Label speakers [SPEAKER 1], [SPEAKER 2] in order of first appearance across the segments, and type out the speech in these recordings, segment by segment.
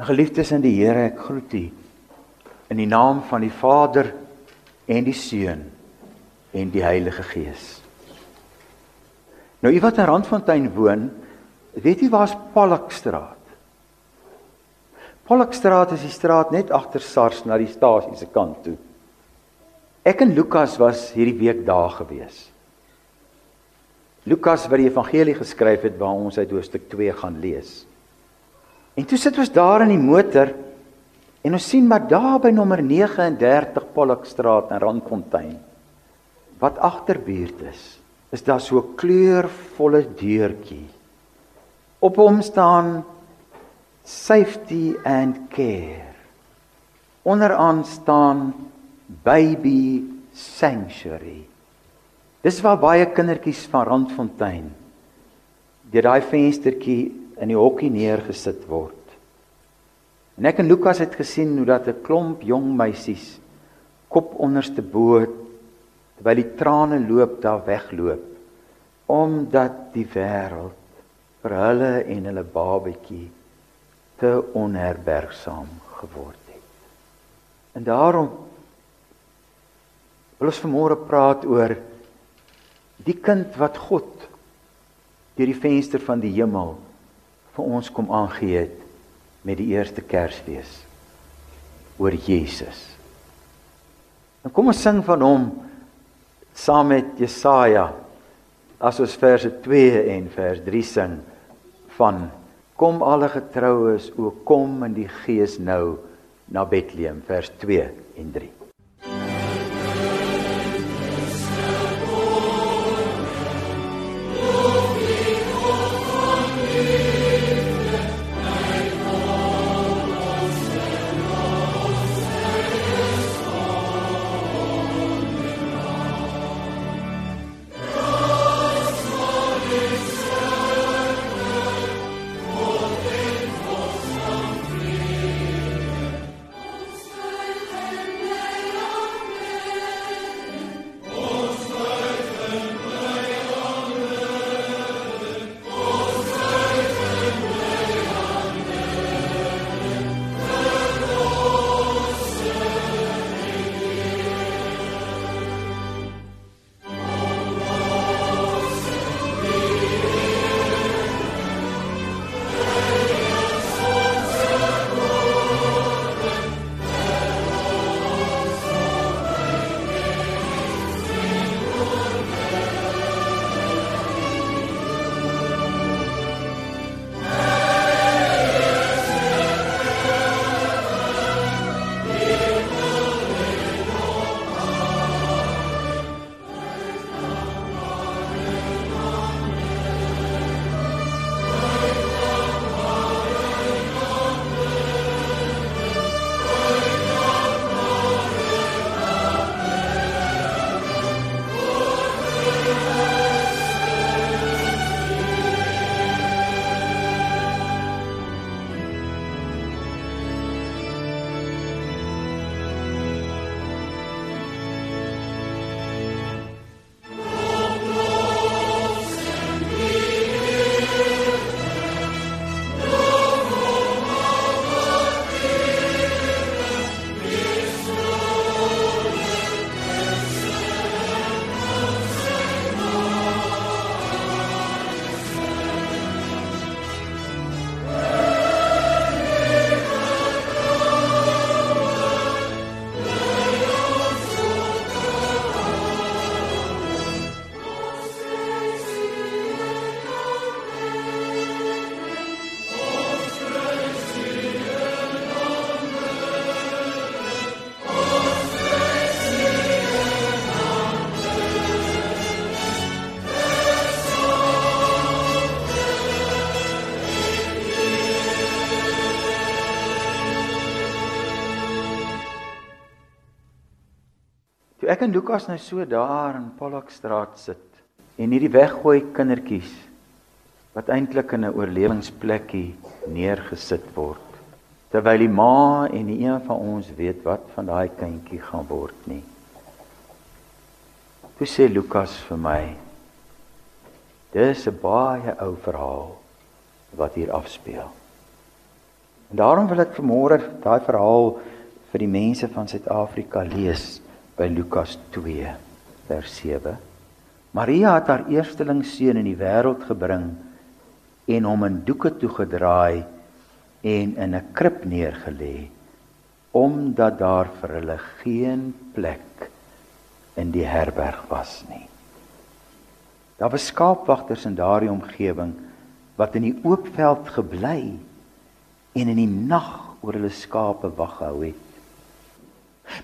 [SPEAKER 1] Geliefdes in die Here, ek groet u in die naam van die Vader en die Seun en die Heilige Gees. Nou u wat in Randfontein woon, weet u waar's Pollockstraat? Pollockstraat is die straat net agter SARS na die stasie se kant toe. Ek en Lukas was hierdie week daar gewees. Lukas wat die evangelie geskryf het waar ons uit hoofstuk 2 gaan lees. En toe sit ons daar in die motor en ons sien maar daar by nommer 39 Pollockstraat in Randfontein wat agterbuurt is, is daar so 'n kleurvolle deurtjie. Op hom staan safety and care. Onderaan staan baby sanctuary. Dis waar baie kindertjies van Randfontein deur daai venstertjie in die hokkie neergesit word. En ek en Lukas het gesien hoe dat 'n klomp jong meisies kop onderste bo terwyl die trane loop daar wegloop omdat die wêreld vir hulle en hulle babatjie te onherbergsaam geword het. En daarom wil ons vanmôre praat oor die kind wat God deur die venster van die hemel vir ons kom aangee het met die eerste Kersfees oor Jesus. En kom ons sing van hom saam met Jesaja as ons verse 2 en vers 3 sing van kom alle getroues o kom in die gees nou na Bethlehem vers 2 en 3. Ek en Lukas nou so daar in Pollockstraat sit en hierdie weggooi kindertjies wat eintlik in 'n oorlewingsplekkie neergesit word terwyl die ma en die een van ons weet wat van daai kindjie gaan word nie. Toe sê Lukas vir my Dis 'n baie ou verhaal wat hier afspeel. En daarom wil ek vanmôre daai verhaal vir die mense van Suid-Afrika lees by Lukas 2 vers 7. Maria het haar eersteling seun in die wêreld gebring en hom in doeke toegedraai en in 'n krib neergelê omdat daar vir hulle geen plek in die herberg was nie. Daar was skaapwagters in daardie omgewing wat in die oop veld gebly en in die nag oor hulle skape wag gehou het.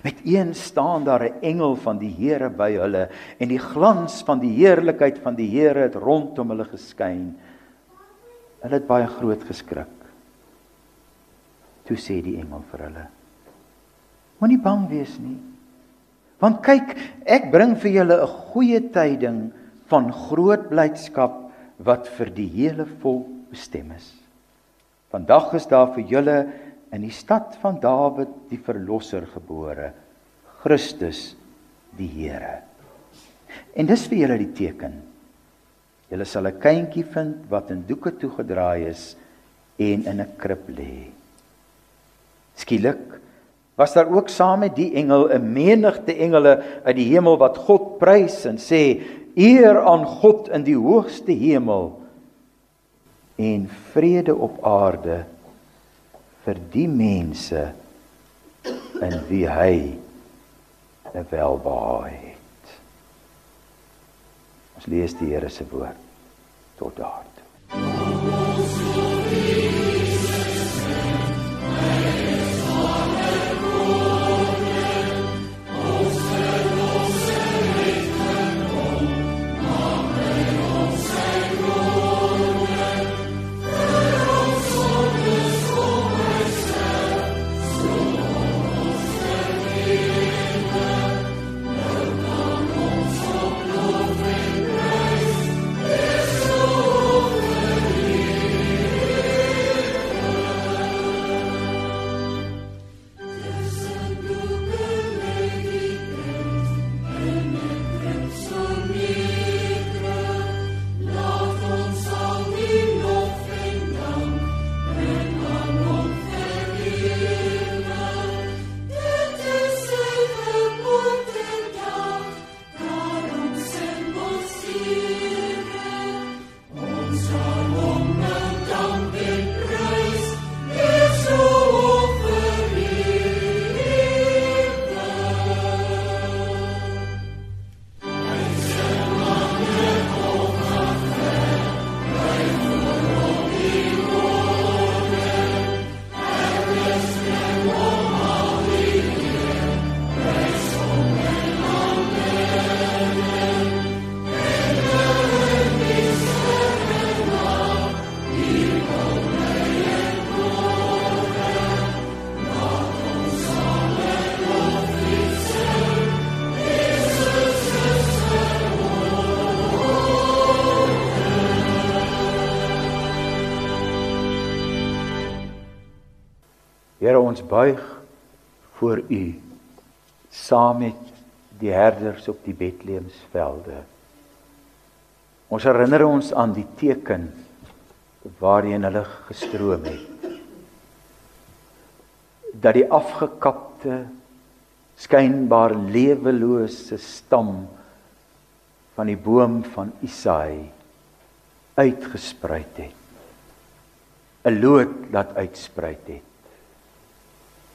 [SPEAKER 1] Met een staan daar 'n engel van die Here by hulle en die glans van die heerlikheid van die Here het rondom hulle geskyn. Hulle het baie groot geskrik. Toe sê die engel vir hulle: Moenie bang wees nie. Want kyk, ek bring vir julle 'n goeie tyding van groot blydskap wat vir die hele volk bestem is. Vandag is daar vir julle in die stad van Dawid die verlosser gebore, Christus die Here. En dis vir julle die teken. Julle sal 'n kindjie vind wat in doeke toegedraai is en in 'n krib lê. Skielik was daar ook saam met die engel 'n menigte engele uit die hemel wat God prys en sê eer aan God in die hoogste hemel en vrede op aarde vir die mense in wie hy 'n welbehae het. Ons lees die Here se woord tot daar. Here ons buig voor U saam met die herders op die Bethlehemsvelde. Ons herinner ons aan die teken waarheen hulle gestroom het. Dat die afgekapte skynbaar lewelose stam van die boom van Isaai uitgespruit het. 'n Loot laat uitspruit het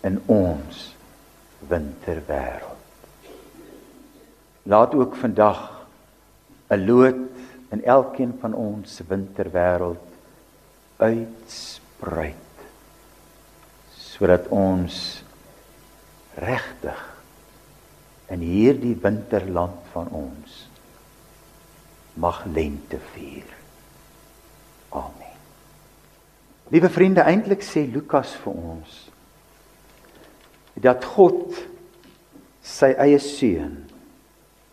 [SPEAKER 1] in ons winterwêreld. Laat ook vandag 'n lood in elkeen van ons winterwêreld uitspruit sodat ons regtig in hierdie winterland van ons mag lente vier. Amen. Liewe vriende, eintlik sê Lukas vir ons dat God sy eie seun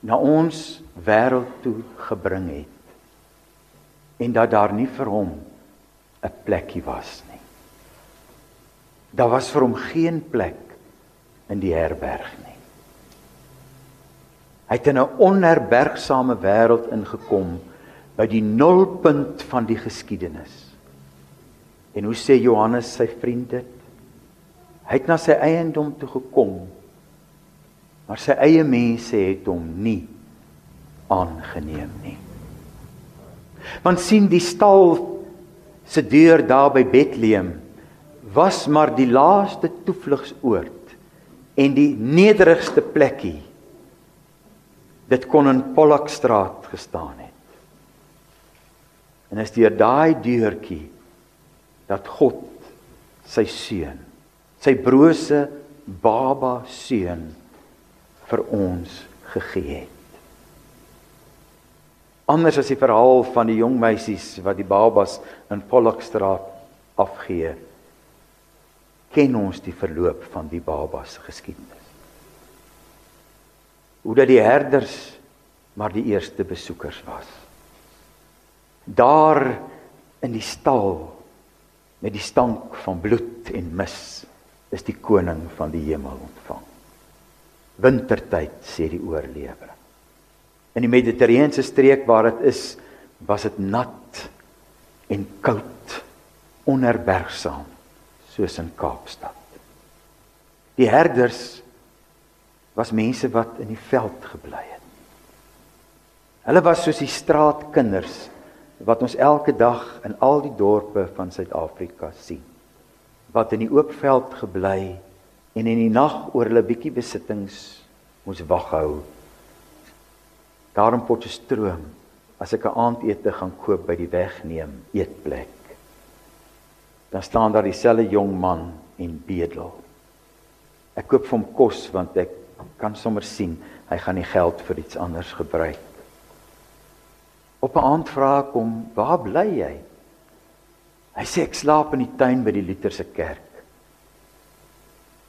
[SPEAKER 1] na ons wêreld toe gebring het en dat daar nie vir hom 'n plekkie was nie. Daar was vir hom geen plek in die herberg nie. Hy het in 'n onherbergsame wêreld ingekom by die nulpunt van die geskiedenis En hoe sê Johannes sy vriend dit? Hy het na sy eiendom toe gekom, maar sy eie mense het hom nie aangeneem nie. Want sien die stal se deur daar by Bethlehem was maar die laaste toevlugsoord en die nederigste plekkie. Dit kon in Pollockstraat gestaan het. En as deur daai deurtjie dat God sy seun, sy brose baba seun vir ons gegee het. Anders as die verhaal van die jong meisies wat die babas in Pollockstraat afgee, ken ons die verloop van die babas geskiedenis. Hoe dat die herders maar die eerste besoekers was. Daar in die stal met die stank van bloed en mis is die koning van die hemel ontvang. Wintertyd sê die oorlewering. In die Mediterrane streek waar dit is, was dit nat en koud, onherbergsaam soos in Kaapstad. Die herders was mense wat in die veld gebly het. Hulle was soos die straatkinders wat ons elke dag in al die dorpe van Suid-Afrika sien. Wat in die oop veld gebly en in die nag oor hulle bietjie besittings moes waghou. Daarom Potchefstroom as ek 'n aandete gaan koop by die wegneem eetplek. Dan staan daar dieselfde jong man en bedel. Ek koop vir hom kos want ek kan sommer sien hy gaan nie geld vir iets anders gebruik. Op 'n aand vra ek hom, "Waar bly jy?" Hy sê ek slaap in die tuin by die Lutherse kerk.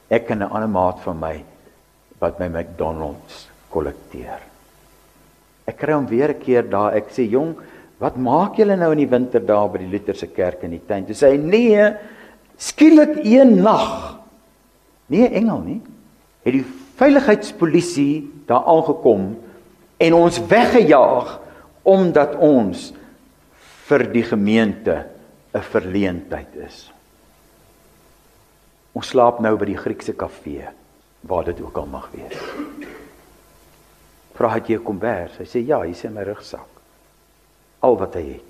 [SPEAKER 1] Ek en 'n ander maat van my wat my McDonald's kollekteer. Ek kry hom weer 'n keer daar. Ek sê, "Jong, wat maak julle nou in die winter daar by die Lutherse kerk in die tuin?" Toe sê hy, "Nee, skielik een nag. Nee, engel nie. Het die veiligheidspolisie daar aangekom en ons weggejaag omdat ons vir die gemeente 'n verleentheid is. Ons slaap nou by die Griekse kafee waar dit ook al mag wees. Vra het jy kom bers? Hy sê ja, hier is my rugsak. Al wat hy het.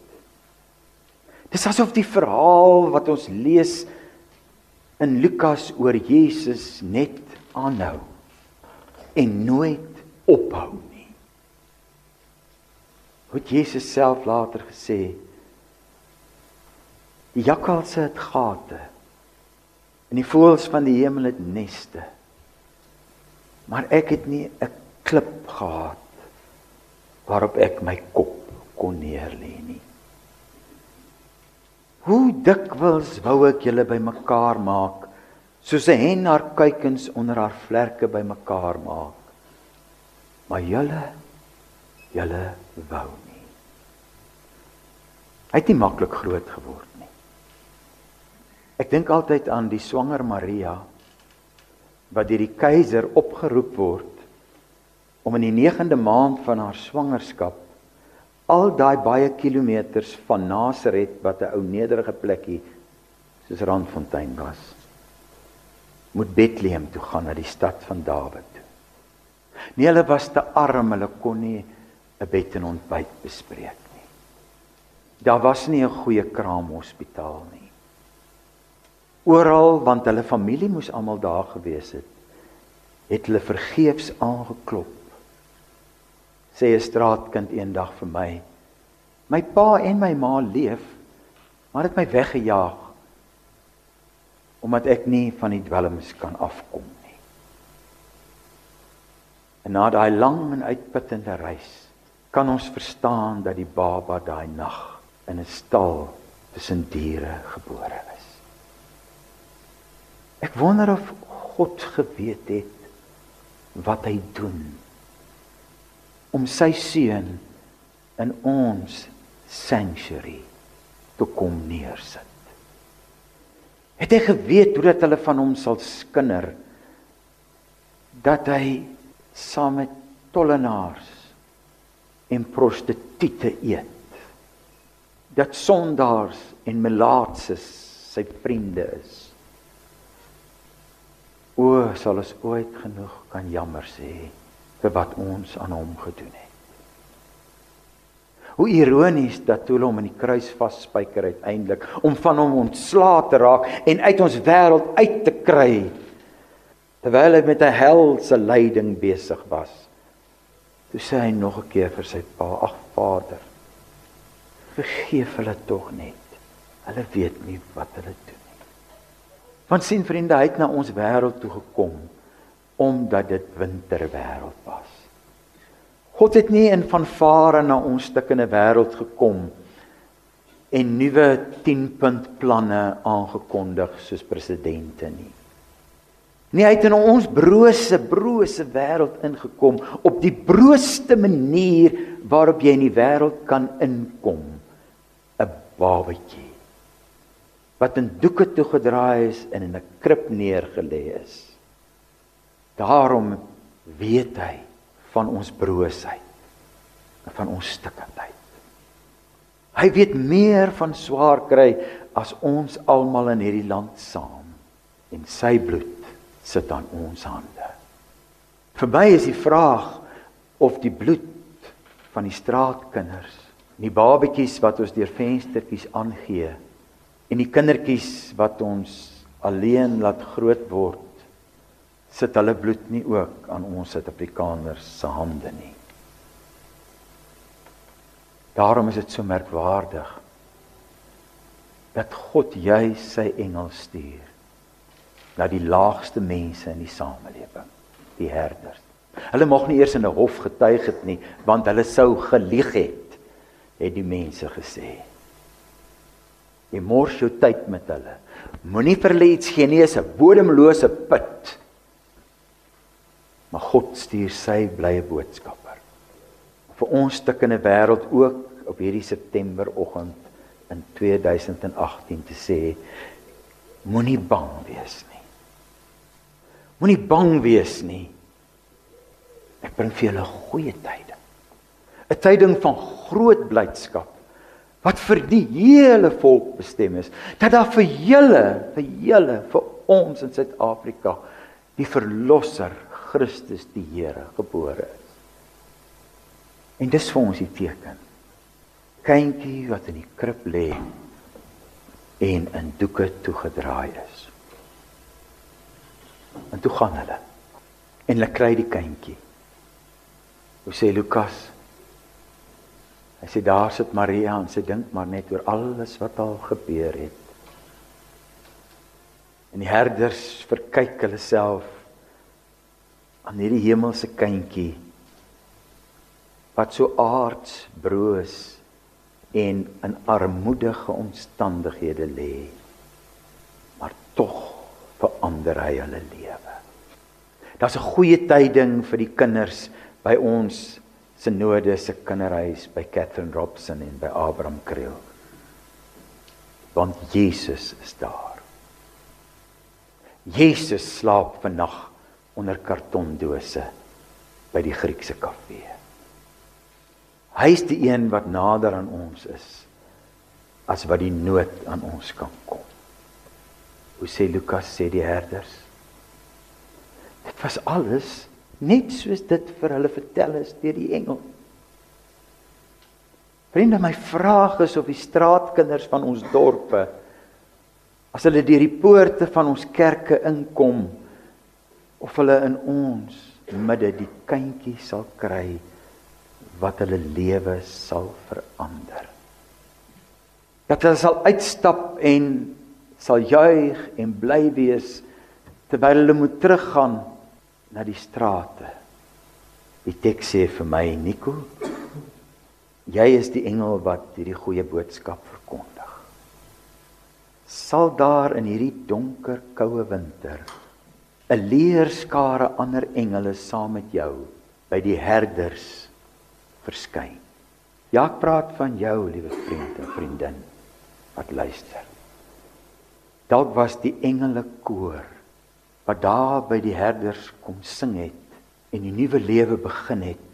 [SPEAKER 1] Dis asof die verhaal wat ons lees in Lukas oor Jesus net aanhou en nooit ophou het Jesus self later gesê die jakkalse het gate en die voëls van die hemel het neste maar ek het nie 'n klip gehad waarop ek my kop kon neerlê nie hoe dikwels wou ek julle bymekaar maak soos 'n hen haar kuikens onder haar vlerke bymekaar maak maar julle julle wou nie. Hy het nie maklik groot geword. Ek dink altyd aan die swanger Maria wat deur die keiser opgeroep word om in die 9de maand van haar swangerskap al daai baie kilometers van Nasaret wat 'n ou nederige plekkie soos Randfontein was moet Bethlehem toe gaan na die stad van Dawid. Nee, hulle was te arm, hulle kon nie 'n bed en ontbyt bespreek nie. Daar was nie 'n goeie kraamhospitaal nie. Oral want hulle familie moes almal daar gewees het, het hulle vergeefs aangeklop. Sê 'n straatkind eendag vir my: "My pa en my ma leef, maar het my weggejaag omdat ek nie van die dwelms kan afkom nie." En na daai lang en uitputtende reis kan ons verstaan dat die baba daai nag in 'n stal tussen diere gebore is. Ek wonder of God geweet het wat hy doen om sy seun in ons sanctuary te kom neersit. Het hy geweet hoe dat hulle van hom sal skinder dat hy saam met tollenaars en prostituie eet. Dat sondaars en melaatses sy vriende is. O, sal ons ooit genoeg kan jammer sê vir wat ons aan hom gedoen het. Hoe ironies dat hulle hom in die kruis vasspyker uiteindelik om van hom ontslae te raak en uit ons wêreld uit te kry terwyl hy met 'n helse lyding besig was. Toe sê hy nog 'n keer vir sy pa: "Ag Vader, vergeef hulle tog net. Hulle weet nie wat hulle doen nie." Want sien vriende, hy het na ons wêreld toe gekom omdat dit winterwêreld was. God het nie in vanvare na ons stikkende wêreld gekom en nuwe 10-punt planne aangekondig soos presidente nie. Nee, hy het in ons brose, brose wêreld ingekom op die brooste manier waarop jy in die wêreld kan inkom. 'n Babatjie wat in doeke toegedraai is en in 'n krib neergelê is. Daarom weet hy van ons broosheid en van ons stikkindheid. Hy weet meer van swaar kry as ons almal in hierdie land saam en sy bloed sit aan ons hande. Vir my is die vraag of die bloed van die straatkinders, die babetjies wat ons deur venstertjies aangee en die kindertjies wat ons alleen laat groot word, sit hulle bloed nie ook aan ons Suid-Afrikaners se hande nie. Daarom is dit so merkwaardig dat God jy sy engel stuur na die laagste mense in die samelewing, die herders. Hulle mag nie eers in 'n hof getuig het nie, want hulle sou gelieg het, het die mense gesê. Jy mors jou tyd met hulle. Moenie vir hulle iets gee nie, is 'n bodemlose put. Maar God stuur sy blye boodskapper vir ons stukkende wêreld ook op hierdie Septemberoggend in 2018 te sê moenie bang wees nie. Moenie bang wees nie. Ek bring vir julle goeie tyding. 'n Tyding van groot blydskap wat vir die hele volk bestem is. Dat daar vir julle, vir julle, vir ons in Suid-Afrika die verlosser Christus die Here gebore is. En dis vir ons die teken. Kindjie wat in die krib lê en in doeke toegedraai is. En toe gaan hulle. En hulle kry die kindjie. Hoe sê Lukas? Hy sê daar sit Maria en sy dink maar net oor alles wat al gebeur het. En die herders verkyk hulle self aan hierdie hemelse kindjie wat so aards broos en in armoedige omstandighede lê. Maar tog verander hy hulle lewe. Daar's 'n goeie tyding vir die kinders by ons Synode se kinderhuis by Catherine Robson en by Abraham Kriel. Want Jesus is daar. Jesus slaap vannag onder kartondose by die Griekse kafee. Hy is die een wat nader aan ons is as wat die nood aan ons kan kom. Hoe sê Lukas sê die herders? Dit was alles net soos dit vir hulle vertel is deur die engel. Vriende, my vraag is of die straatkinders van ons dorpe as hulle deur die poorte van ons kerke inkom of hulle in ons midde die kindjie sal kry wat hulle lewe sal verander. Dat hulle sal uitstap en sal juig en bly wees terwyl hulle moet teruggaan na die strate. Die teks sê vir my Nico, jy is die engel wat hierdie goeie boodskap verkondig. Sal daar in hierdie donker koue winter 'n leerskare ander engele saam met jou by die herders verskyn. Ja, ek praat van jou, liewe vriend en vriendin wat luister. Dalk was die engele koor wat daar by die herders kom sing het en 'n nuwe lewe begin het.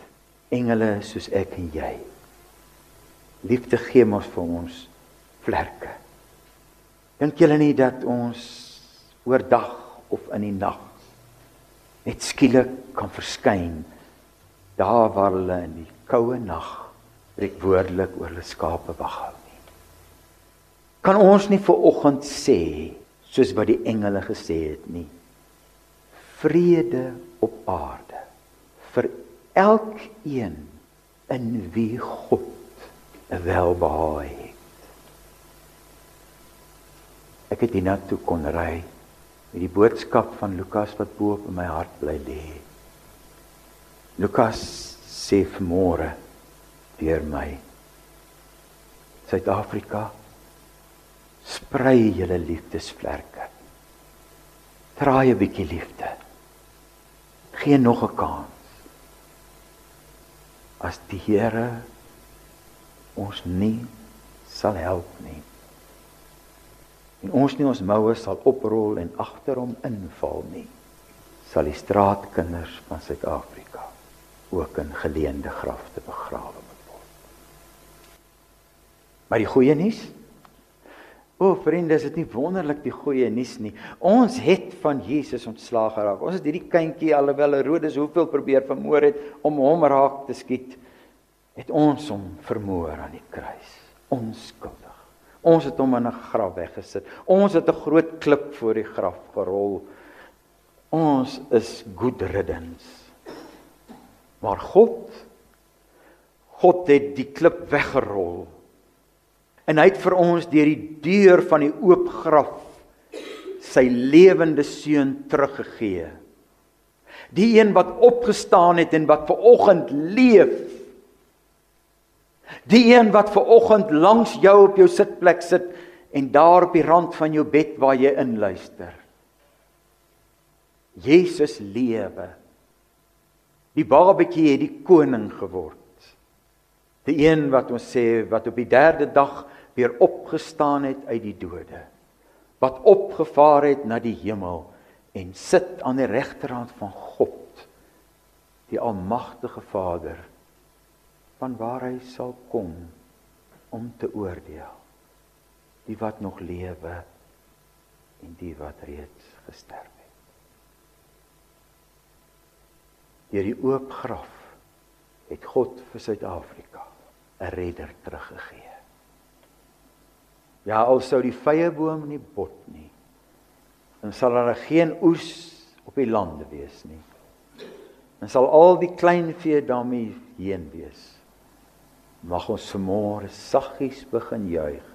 [SPEAKER 1] Engele soos ek en jy. Liefde gee ons vir ons vlerke. Dink julle nie dat ons oordag of in die nag net skielik kan verskyn daar waar hulle in die koue nag reg woordelik oor hulle skape wag hou nie. Kan ons nie vir oggend sê soos wat die engele gesê het nie vrede op aarde vir elkeen in wie God 'n welbehae het. Ek het hiernatoe kon ry met die boodskap van Lukas wat bo op in my hart bly lê. Lukas sê vanmôre deur my Suid-Afrika sprei julle liefdesvlerke. Draai 'n bietjie liefde. Geen nog 'n kans. As die Here ons nie sal help nie en ons nie ons moue sal oprol en agter hom inval nie sal die straatkinders van Suid-Afrika ook in geleende grafte begrawe word. Maar die goeie nuus O vriende, is dit nie wonderlik die goeie nuus nie. Ons het van Jesus ontslaag geraak. Ons het hierdie kindjie alhoewel Herodes hoeveel probeer vermoor het om hom raak te skiet, het ons hom vermoor aan die kruis. Onskuldig. Ons het hom in 'n graf weggesit. Ons het 'n groot klip voor die graf gerol. Ons is good riddance. Maar God God het die klip weggerol. En hy het vir ons deur die deur van die oop graf sy lewende seun teruggegee. Die een wat opgestaan het en wat ver oggend leef Die een wat ver oggend langs jou op jou sitplek sit en daar op die rand van jou bed waar jy inluister. Jesus lewe. Die babatjie het die koning geword. Die een wat ons sê wat op die 3de dag weer opgestaan het uit die dode. Wat opgevaar het na die hemel en sit aan die regterhand van God, die almagtige Vader van waar hy sal kom om te oordeel die wat nog lewe en die wat reeds gesterf het. Deur die oop graf het God vir Suid-Afrika 'n redder teruggegee. Ja, al sou die vrye boom nie bot nie, dan sal daar geen oes op die lande wees nie. Dan sal al die klein vee daarmee heen wees mag ons vanmôre saggies begin juig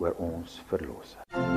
[SPEAKER 1] oor ons verlosser.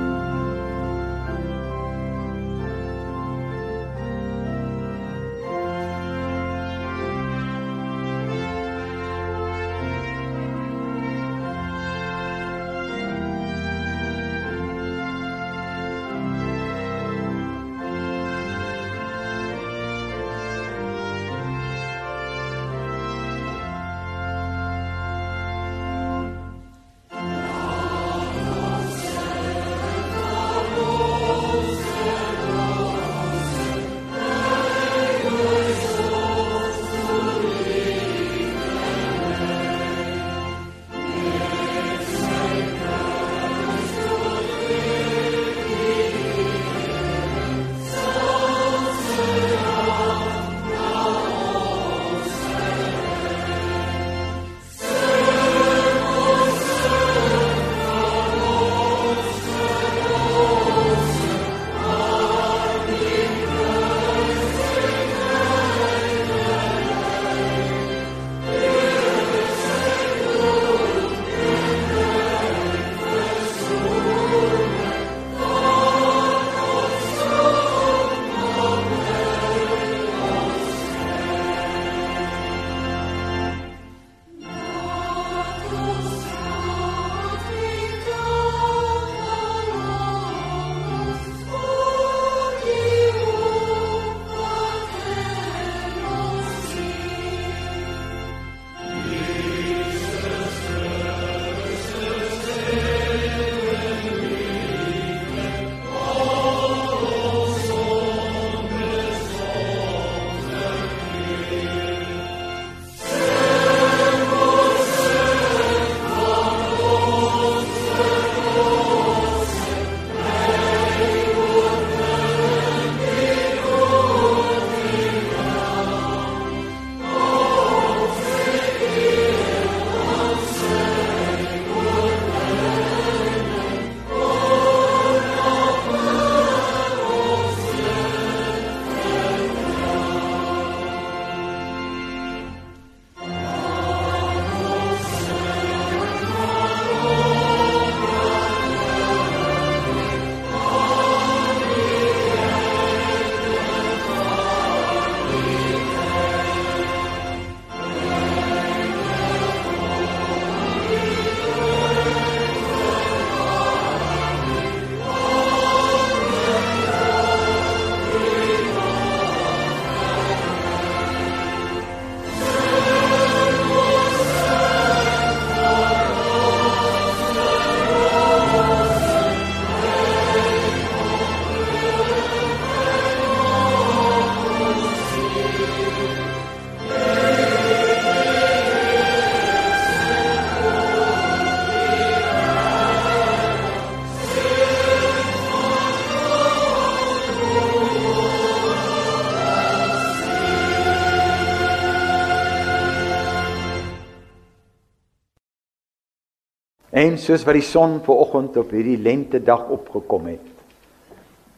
[SPEAKER 1] Soos wat die son vanoggend op hierdie lente dag opgekom het,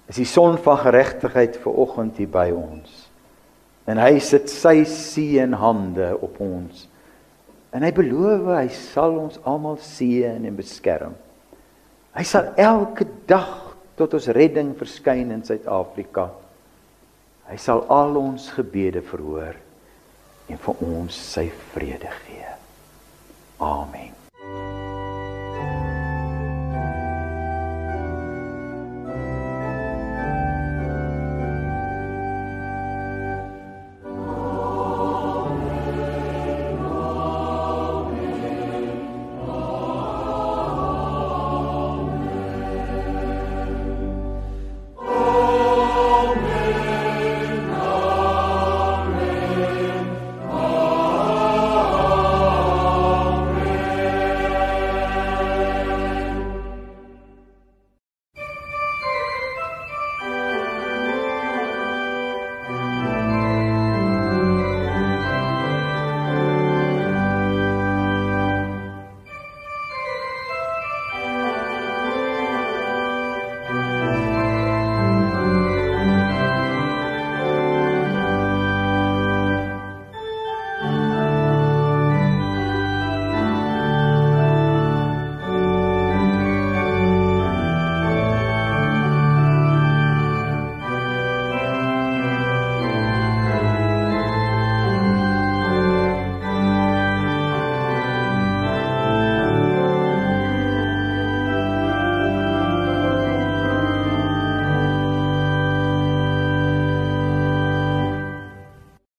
[SPEAKER 1] is die son van geregtigheid vanoggend hier by ons. En hy sit sy seënhande op ons. En hy beloof hy sal ons almal seën en beskerm. Hy sal elke dag tot ons redding verskyn in Suid-Afrika. Hy sal al ons gebede verhoor en vir ons sy vrede gee. Amen.